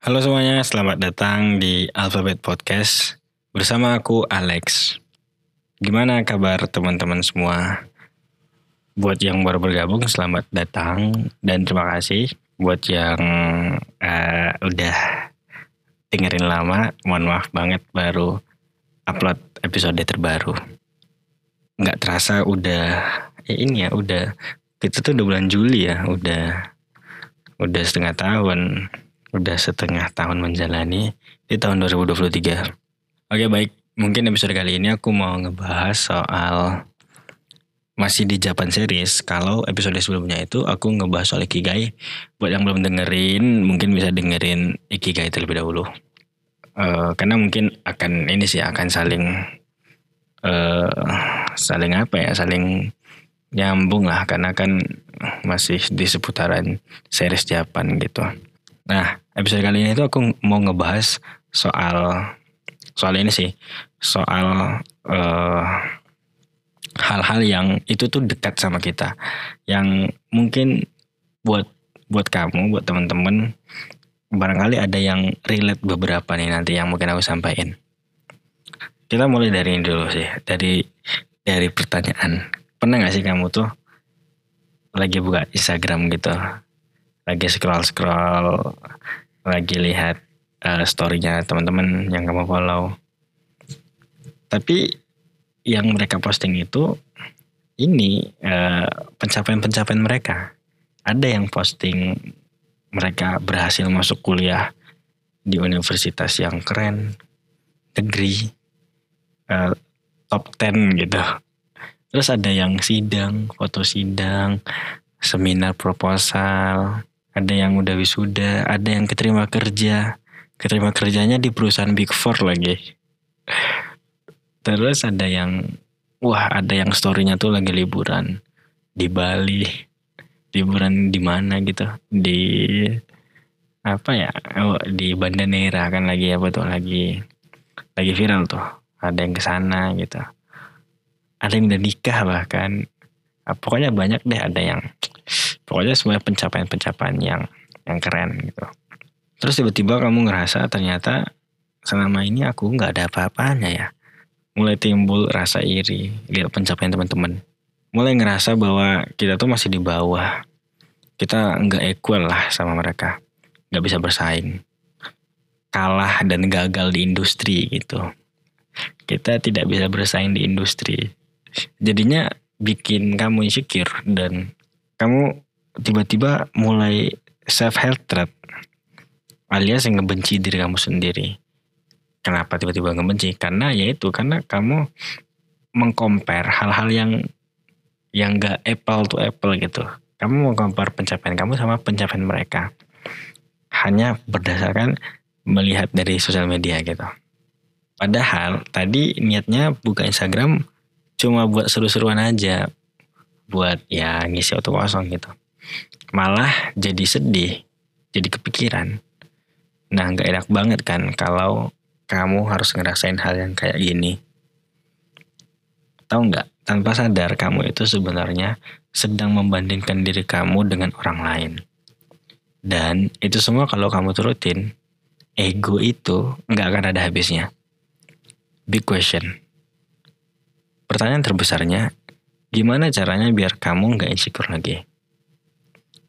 Halo semuanya, selamat datang di Alphabet Podcast bersama aku Alex. Gimana kabar teman-teman semua? Buat yang baru bergabung, selamat datang dan terima kasih. Buat yang uh, udah dengerin lama, mohon maaf banget baru upload episode terbaru. Nggak terasa udah ya ini ya udah kita tuh udah bulan Juli ya, udah udah setengah tahun udah setengah tahun menjalani di tahun 2023. Oke baik, mungkin episode kali ini aku mau ngebahas soal masih di Japan series. Kalau episode sebelumnya itu aku ngebahas soal Ikigai. Buat yang belum dengerin, mungkin bisa dengerin Ikigai terlebih dahulu. Uh, karena mungkin akan ini sih akan saling uh, saling apa ya, saling nyambung lah karena kan masih di seputaran series Japan gitu. Nah, episode kali ini tuh aku mau ngebahas soal soal ini sih, soal eh, hal-hal yang itu tuh dekat sama kita, yang mungkin buat buat kamu, buat teman-teman, barangkali ada yang relate beberapa nih nanti yang mungkin aku sampaikan. Kita mulai dari ini dulu sih, dari dari pertanyaan. Pernah gak sih kamu tuh lagi buka Instagram gitu, lagi scroll scroll lagi lihat uh, storynya teman-teman yang kamu follow. Tapi yang mereka posting itu ini uh, pencapaian-pencapaian mereka. Ada yang posting mereka berhasil masuk kuliah di universitas yang keren negeri uh, top 10 gitu. Terus ada yang sidang foto sidang seminar proposal ada yang udah wisuda, ada yang keterima kerja, keterima kerjanya di perusahaan Big Four lagi. Terus ada yang, wah ada yang storynya tuh lagi liburan di Bali, liburan di mana gitu, di apa ya, oh, di Banda Neira kan lagi apa tuh? Lagi lagi viral tuh, ada yang ke sana gitu, ada yang udah nikah bahkan, ah, pokoknya banyak deh ada yang pokoknya semua pencapaian-pencapaian yang yang keren gitu. Terus tiba-tiba kamu ngerasa ternyata selama ini aku nggak ada apa-apanya ya. Mulai timbul rasa iri lihat pencapaian teman-teman. Mulai ngerasa bahwa kita tuh masih di bawah. Kita nggak equal lah sama mereka. Nggak bisa bersaing. Kalah dan gagal di industri gitu. Kita tidak bisa bersaing di industri. Jadinya bikin kamu insecure dan kamu tiba-tiba mulai self hatred alias yang ngebenci diri kamu sendiri. Kenapa tiba-tiba ngebenci? Karena ya itu karena kamu mengcompare hal-hal yang yang gak apple to apple gitu. Kamu mengcompare pencapaian kamu sama pencapaian mereka. Hanya berdasarkan melihat dari sosial media gitu. Padahal tadi niatnya buka Instagram cuma buat seru-seruan aja. Buat ya ngisi waktu kosong gitu malah jadi sedih, jadi kepikiran. Nah, nggak enak banget kan kalau kamu harus ngerasain hal yang kayak gini. Tahu nggak? Tanpa sadar kamu itu sebenarnya sedang membandingkan diri kamu dengan orang lain. Dan itu semua kalau kamu turutin, ego itu nggak akan ada habisnya. Big question. Pertanyaan terbesarnya, gimana caranya biar kamu nggak insecure lagi?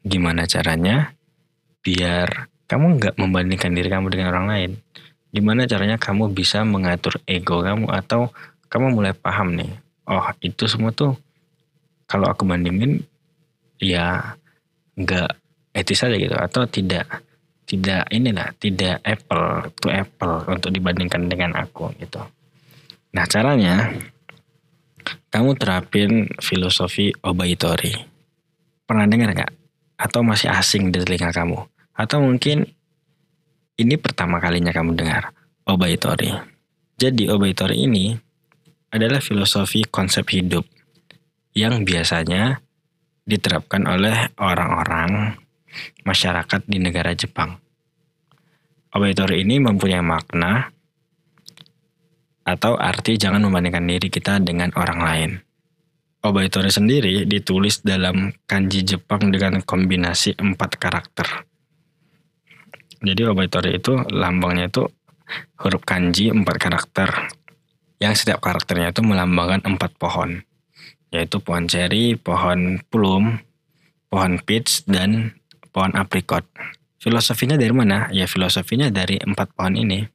Gimana caranya biar kamu nggak membandingkan diri kamu dengan orang lain. Gimana caranya kamu bisa mengatur ego kamu atau kamu mulai paham nih, oh itu semua tuh kalau aku bandingin ya nggak etis aja gitu atau tidak tidak inilah tidak apple to apple untuk dibandingkan dengan aku gitu. Nah caranya kamu terapin filosofi Obaitori. Pernah dengar nggak? Atau masih asing di telinga kamu atau mungkin ini pertama kalinya kamu dengar Obaitori. Jadi Obaitori ini adalah filosofi konsep hidup yang biasanya diterapkan oleh orang-orang masyarakat di negara Jepang. Obaitori ini mempunyai makna atau arti jangan membandingkan diri kita dengan orang lain. Obaitori sendiri ditulis dalam kanji Jepang dengan kombinasi empat karakter. Jadi obituary itu lambangnya itu huruf kanji empat karakter yang setiap karakternya itu melambangkan empat pohon yaitu pohon ceri, pohon plum, pohon peach dan pohon aprikot. Filosofinya dari mana? Ya filosofinya dari empat pohon ini.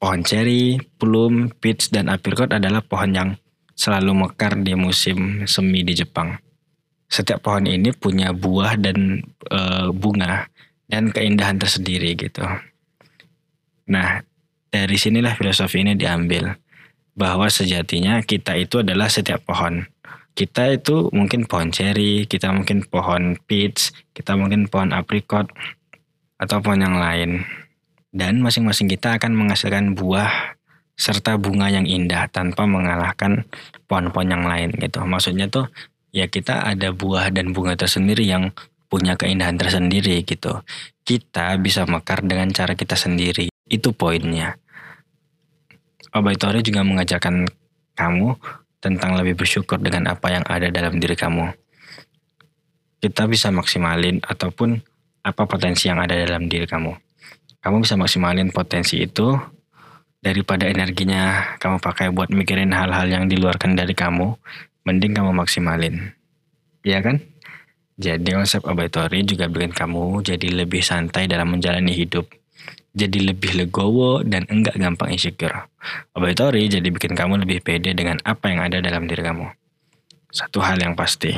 Pohon ceri, plum, peach, dan aprikot adalah pohon yang selalu mekar di musim semi di Jepang. Setiap pohon ini punya buah dan e, bunga dan keindahan tersendiri gitu. Nah, dari sinilah filosofi ini diambil bahwa sejatinya kita itu adalah setiap pohon. Kita itu mungkin pohon ceri, kita mungkin pohon peach, kita mungkin pohon aprikot atau pohon yang lain. Dan masing-masing kita akan menghasilkan buah serta bunga yang indah tanpa mengalahkan pohon-pohon yang lain gitu. Maksudnya tuh ya kita ada buah dan bunga tersendiri yang punya keindahan tersendiri gitu. Kita bisa mekar dengan cara kita sendiri. Itu poinnya. Obaitori juga mengajarkan kamu tentang lebih bersyukur dengan apa yang ada dalam diri kamu. Kita bisa maksimalin ataupun apa potensi yang ada dalam diri kamu. Kamu bisa maksimalin potensi itu daripada energinya kamu pakai buat mikirin hal-hal yang diluarkan dari kamu, mending kamu maksimalin. Iya kan? Jadi konsep obituary juga bikin kamu jadi lebih santai dalam menjalani hidup jadi lebih legowo dan enggak gampang insecure. Obituary jadi bikin kamu lebih pede dengan apa yang ada dalam diri kamu. Satu hal yang pasti,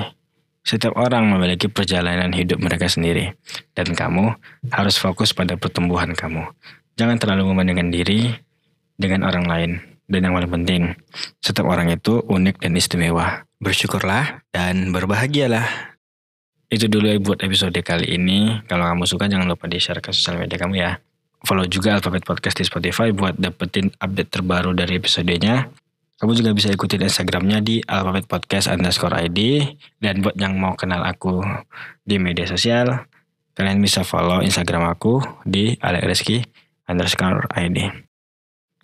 setiap orang memiliki perjalanan hidup mereka sendiri, dan kamu harus fokus pada pertumbuhan kamu. Jangan terlalu membandingkan diri dengan orang lain. Dan yang paling penting, setiap orang itu unik dan istimewa. Bersyukurlah dan berbahagialah. Itu dulu ya buat episode kali ini. Kalau kamu suka jangan lupa di-share ke sosial media kamu ya follow juga Alphabet Podcast di Spotify buat dapetin update terbaru dari episodenya. Kamu juga bisa ikutin Instagramnya di Alphabet Podcast underscore ID. Dan buat yang mau kenal aku di media sosial, kalian bisa follow Instagram aku di Alek underscore ID.